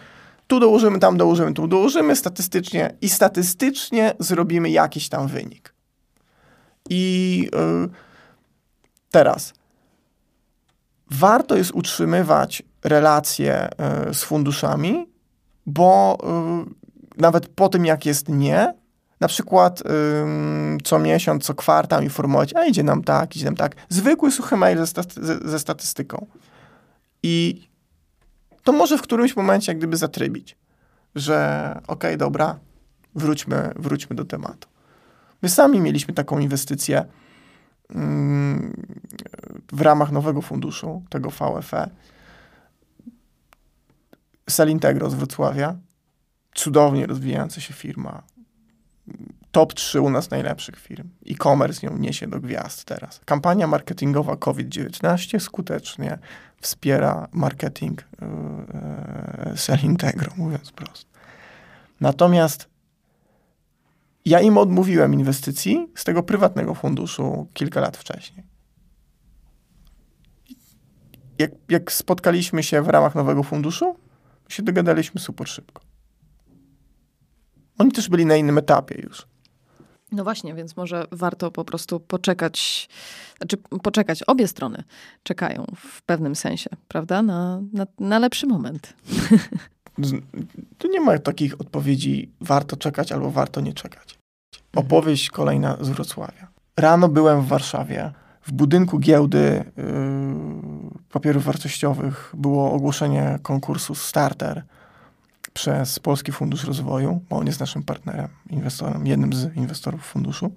Speaker 2: tu dołożymy, tam dołożymy, tu dołożymy statystycznie i statystycznie zrobimy jakiś tam wynik. I yy, teraz warto jest utrzymywać relacje yy, z funduszami, bo yy, nawet po tym, jak jest nie, na przykład co miesiąc, co kwartał informować, a idzie nam tak, idzie nam tak. Zwykły suchy mail ze, staty ze, statystyką. I to może w którymś momencie jak gdyby zatrybić, że okej, okay, dobra, wróćmy, wróćmy do tematu. My sami mieliśmy taką inwestycję w ramach nowego funduszu, tego VFE. Salintegro z Wrocławia, cudownie rozwijająca się firma, top 3 u nas najlepszych firm. E-commerce ją niesie do gwiazd teraz. Kampania marketingowa COVID-19 skutecznie wspiera marketing yy, Selintegro, mówiąc prosto. Natomiast ja im odmówiłem inwestycji z tego prywatnego funduszu kilka lat wcześniej. Jak, jak spotkaliśmy się w ramach nowego funduszu, się dogadaliśmy super szybko. Oni też byli na innym etapie już.
Speaker 1: No właśnie, więc może warto po prostu poczekać, znaczy poczekać, obie strony czekają w pewnym sensie, prawda, na, na, na lepszy moment.
Speaker 2: Tu nie ma takich odpowiedzi, warto czekać albo warto nie czekać. Opowieść kolejna z Wrocławia. Rano byłem w Warszawie. W budynku giełdy yy, papierów wartościowych było ogłoszenie konkursu Starter przez Polski Fundusz Rozwoju, bo on jest naszym partnerem, inwestorem, jednym z inwestorów funduszu.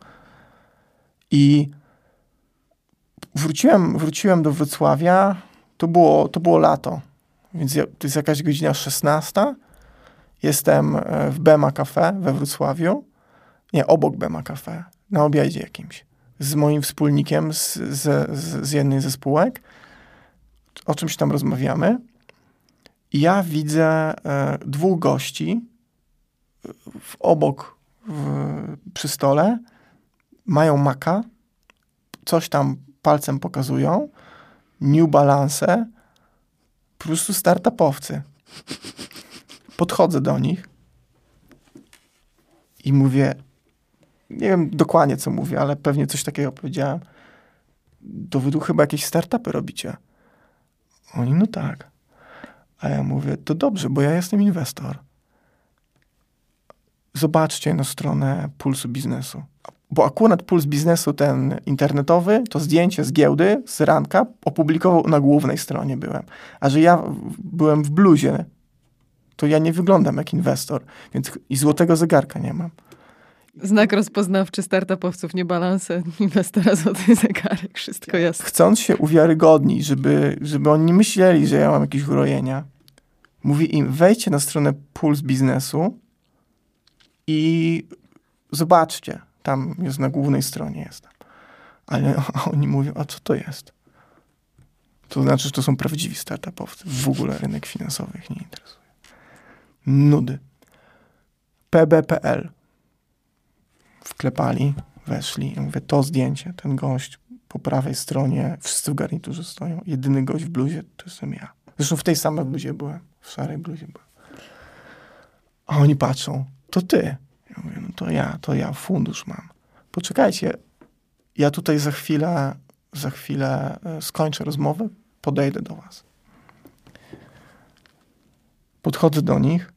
Speaker 2: I wróciłem, wróciłem do Wrocławia, to było, to było lato, więc ja, to jest jakaś godzina 16. Jestem e, w Bema Cafe we Wrocławiu, nie, obok Bema Cafe, na obiedzie jakimś, z moim wspólnikiem z, z, z jednej ze spółek. O czymś tam rozmawiamy ja widzę e, dwóch gości w, obok w, przy stole, mają maka, coś tam palcem pokazują, New Balance, po prostu startupowcy. Podchodzę do nich i mówię, nie wiem dokładnie co mówię, ale pewnie coś takiego powiedziałem. To wy tu chyba jakieś startupy robicie. Oni, no tak. A ja mówię, to dobrze, bo ja jestem inwestor. Zobaczcie na stronę Pulsu Biznesu. Bo akurat Puls Biznesu, ten internetowy, to zdjęcie z giełdy, z ranka, opublikował na głównej stronie byłem. A że ja byłem w bluzie, to ja nie wyglądam jak inwestor, więc i złotego zegarka nie mam.
Speaker 1: Znak rozpoznawczy startupowców, nie balanse inwestora złoty zegarek, wszystko jasne.
Speaker 2: Chcąc się uwiarygodnić, żeby, żeby oni nie myśleli, że ja mam jakieś urojenia, mówi im, wejdźcie na stronę Puls Biznesu i zobaczcie, tam jest na głównej stronie jest. Ale oni mówią, a co to jest? To znaczy, że to są prawdziwi startupowcy. W ogóle rynek finansowy ich nie interesuje. Nudy. PBPL. Wklepali, weszli. Ja mówię, to zdjęcie, ten gość po prawej stronie, wszyscy w garniturze stoją. Jedyny gość w bluzie to jestem ja. Zresztą w tej samej bluzie byłem w szarej bluzie byłem. A oni patrzą, to ty. Ja mówię, no to ja, to ja, fundusz mam. Poczekajcie, ja tutaj za chwilę, za chwilę e, skończę rozmowę, podejdę do was. Podchodzę do nich,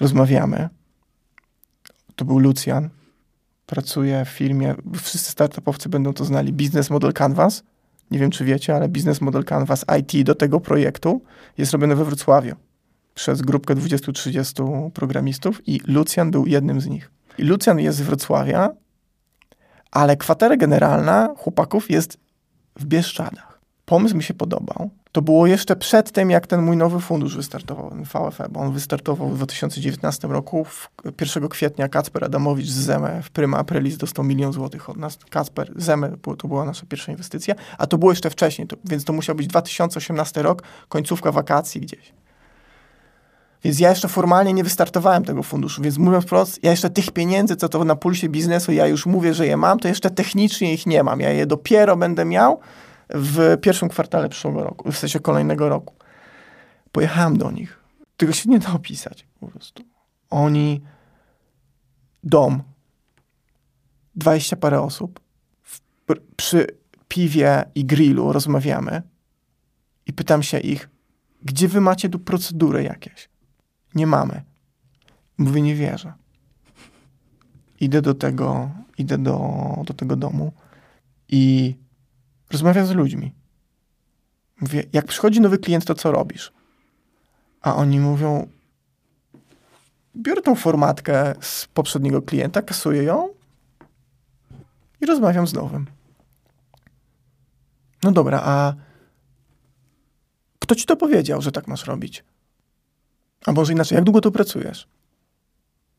Speaker 2: rozmawiamy. To był Lucjan, pracuje w firmie, wszyscy startupowcy będą to znali, Business Model Canvas nie wiem czy wiecie, ale biznes model Canvas IT do tego projektu jest robiony we Wrocławiu przez grupkę 20-30 programistów i Lucjan był jednym z nich. I Lucjan jest z Wrocławia, ale kwatera generalna chłopaków jest w Bieszczadach. pomysł mi się podobał. To było jeszcze przed tym, jak ten mój nowy fundusz wystartował, VFE, bo on wystartował w 2019 roku. W 1 kwietnia Kacper Adamowicz z Zeme w Prima Aprilis dostał milion złotych od nas. Kacper, Zeme, to była nasza pierwsza inwestycja, a to było jeszcze wcześniej, to, więc to musiał być 2018 rok, końcówka wakacji gdzieś. Więc ja jeszcze formalnie nie wystartowałem tego funduszu, więc mówiąc wprost, ja jeszcze tych pieniędzy, co to na pulsie biznesu, ja już mówię, że je mam, to jeszcze technicznie ich nie mam. Ja je dopiero będę miał w pierwszym kwartale przyszłego roku, w sensie kolejnego roku. Pojechałem do nich. Tego się nie da opisać po prostu. Oni, dom, dwadzieścia parę osób, w, przy piwie i grillu rozmawiamy i pytam się ich, gdzie wy macie tu procedury jakieś? Nie mamy. Mówię, nie wierzę. Idę do tego, idę do, do tego domu i rozmawiam z ludźmi. Mówię, jak przychodzi nowy klient, to co robisz? A oni mówią, biorę tą formatkę z poprzedniego klienta, kasuję ją i rozmawiam z nowym. No dobra, a kto ci to powiedział, że tak masz robić? A może inaczej, jak długo tu pracujesz?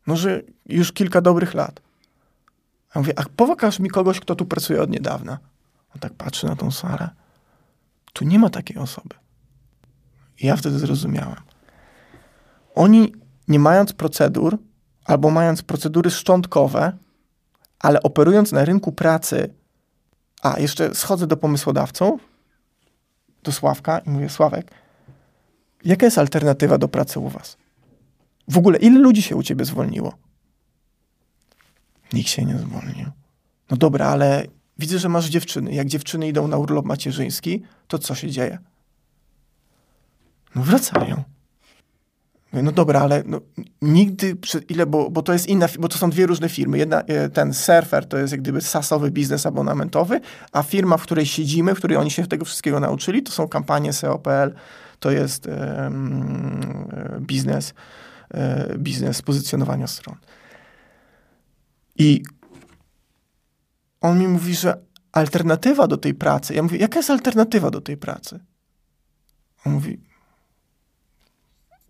Speaker 2: No, że już kilka dobrych lat. A mówię, a pokaż mi kogoś, kto tu pracuje od niedawna. On tak patrzy na tą salę. Tu nie ma takiej osoby. I ja wtedy zrozumiałem. Oni, nie mając procedur, albo mając procedury szczątkowe, ale operując na rynku pracy, a jeszcze schodzę do pomysłodawców, do Sławka i mówię, Sławek, Jaka jest alternatywa do pracy u was? W ogóle, ile ludzi się u ciebie zwolniło? Nikt się nie zwolnił. No dobra, ale widzę, że masz dziewczyny. Jak dziewczyny idą na urlop macierzyński, to co się dzieje? No wracają. No dobra, ale no, nigdy, ile, bo, bo to jest inna, bo to są dwie różne firmy. Jedna, e, ten surfer to jest jak gdyby sasowy biznes abonamentowy, a firma, w której siedzimy, w której oni się tego wszystkiego nauczyli, to są kampanie SEO.pl, to jest biznes, e, biznes pozycjonowania stron. I on mi mówi, że alternatywa do tej pracy. Ja mówię, jaka jest alternatywa do tej pracy? On mówi,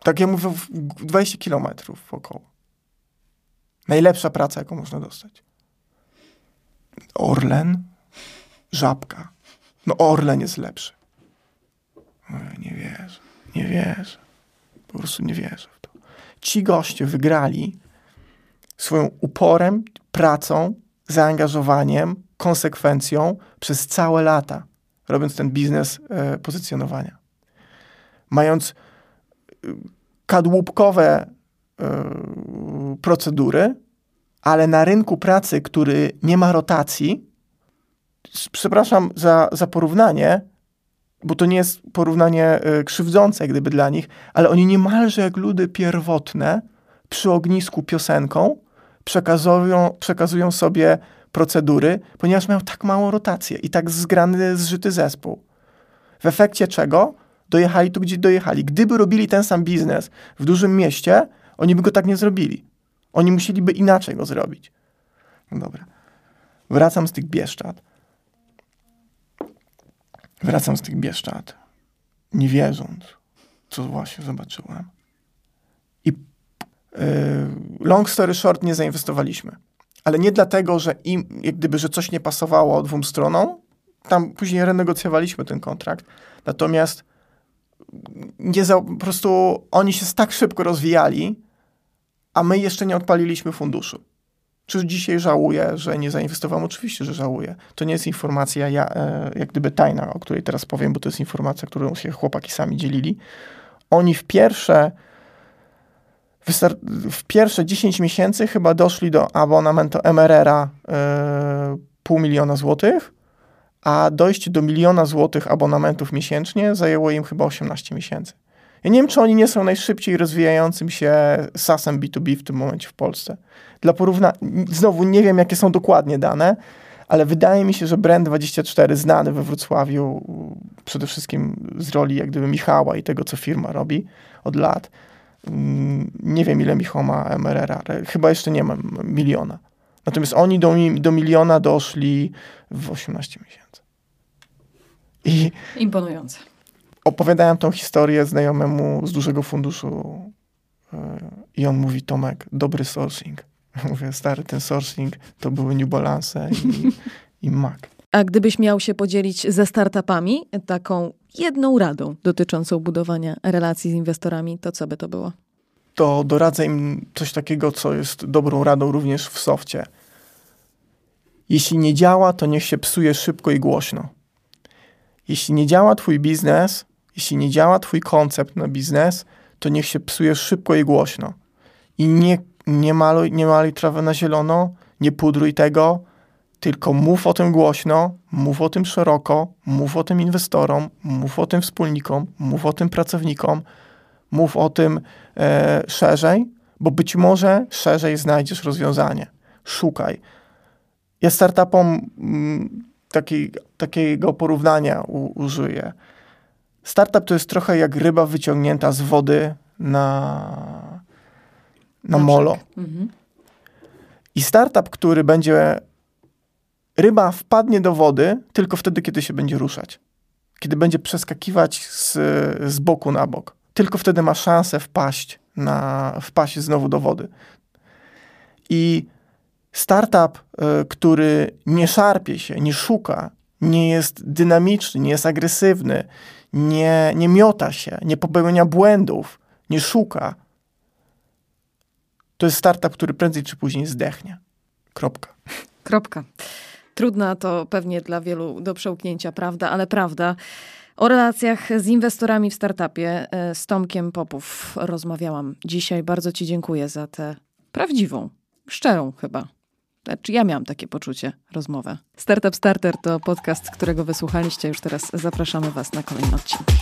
Speaker 2: tak ja mówię, 20 kilometrów około. Najlepsza praca, jaką można dostać. Orlen, żabka. No Orlen jest lepszy. Nie wierzę, nie wierzę. Po prostu nie wierzę w to. Ci goście wygrali swoją uporem, pracą, zaangażowaniem, konsekwencją przez całe lata, robiąc ten biznes e, pozycjonowania. Mając e, kadłubkowe e, procedury, ale na rynku pracy, który nie ma rotacji, przepraszam za, za porównanie, bo to nie jest porównanie krzywdzące gdyby dla nich, ale oni niemalże jak ludy pierwotne przy ognisku piosenką przekazują, przekazują sobie procedury, ponieważ mają tak małą rotację i tak zgrany, zżyty zespół. W efekcie czego dojechali tu, gdzie dojechali. Gdyby robili ten sam biznes w dużym mieście, oni by go tak nie zrobili. Oni musieliby inaczej go zrobić. No dobra. Wracam z tych Bieszczad. Wracam z tych Bieszczad, nie wierząc, co właśnie zobaczyłem. Yy, long story short, nie zainwestowaliśmy. Ale nie dlatego, że im, jak gdyby, że coś nie pasowało dwóm stronom. Tam później renegocjowaliśmy ten kontrakt. Natomiast nie za, po prostu oni się tak szybko rozwijali, a my jeszcze nie odpaliliśmy funduszu. Czy dzisiaj żałuję, że nie zainwestowałem? Oczywiście, że żałuję. To nie jest informacja ja, e, jak gdyby tajna, o której teraz powiem, bo to jest informacja, którą się chłopaki sami dzielili. Oni w pierwsze w pierwsze 10 miesięcy chyba doszli do abonamentu MRR-a e, pół miliona złotych, a dojście do miliona złotych abonamentów miesięcznie zajęło im chyba 18 miesięcy. Ja nie wiem, czy oni nie są najszybciej rozwijającym się SaaS-em B2B w tym momencie w Polsce. Dla porównania, znowu nie wiem, jakie są dokładnie dane, ale wydaje mi się, że Brand24 znany we Wrocławiu przede wszystkim z roli jak gdyby Michała i tego, co firma robi od lat. Nie wiem, ile Michał ma MRR, ale chyba jeszcze nie ma miliona. Natomiast oni do, do miliona doszli w 18 miesięcy. I
Speaker 1: Imponujące.
Speaker 2: opowiadałem tą historię znajomemu z dużego funduszu yy, i on mówi, Tomek, dobry sourcing. Mówię, stary, ten sourcing to były New Balance i, i Mac.
Speaker 1: A gdybyś miał się podzielić ze startupami taką jedną radą dotyczącą budowania relacji z inwestorami, to co by to było?
Speaker 2: To doradzę im coś takiego, co jest dobrą radą również w softie. Jeśli nie działa, to niech się psuje szybko i głośno. Jeśli nie działa twój biznes, jeśli nie działa twój koncept na biznes, to niech się psuje szybko i głośno. I nie, nie, maluj, nie maluj trawę na zielono, nie pudruj tego, tylko mów o tym głośno, mów o tym szeroko, mów o tym inwestorom, mów o tym wspólnikom, mów o tym pracownikom, mów o tym e, szerzej, bo być może szerzej znajdziesz rozwiązanie. Szukaj. Ja startupom mm, taki, takiego porównania u, użyję. Startup to jest trochę jak ryba wyciągnięta z wody na, na molo.
Speaker 1: Mhm.
Speaker 2: I startup, który będzie. Ryba wpadnie do wody tylko wtedy, kiedy się będzie ruszać. Kiedy będzie przeskakiwać z, z boku na bok. Tylko wtedy ma szansę wpaść, na, wpaść znowu do wody. I startup, y, który nie szarpie się, nie szuka, nie jest dynamiczny, nie jest agresywny, nie, nie miota się, nie popełnia błędów, nie szuka, to jest startup, który prędzej czy później zdechnie. Kropka.
Speaker 1: Kropka. Trudna to pewnie dla wielu do przełknięcia prawda, ale prawda. O relacjach z inwestorami w startupie e, z Tomkiem Popów rozmawiałam dzisiaj. Bardzo Ci dziękuję za tę prawdziwą, szczerą chyba. Znaczy, ja miałam takie poczucie, rozmowę. Startup Starter to podcast, którego wysłuchaliście. Już teraz zapraszamy Was na kolejne odcinki.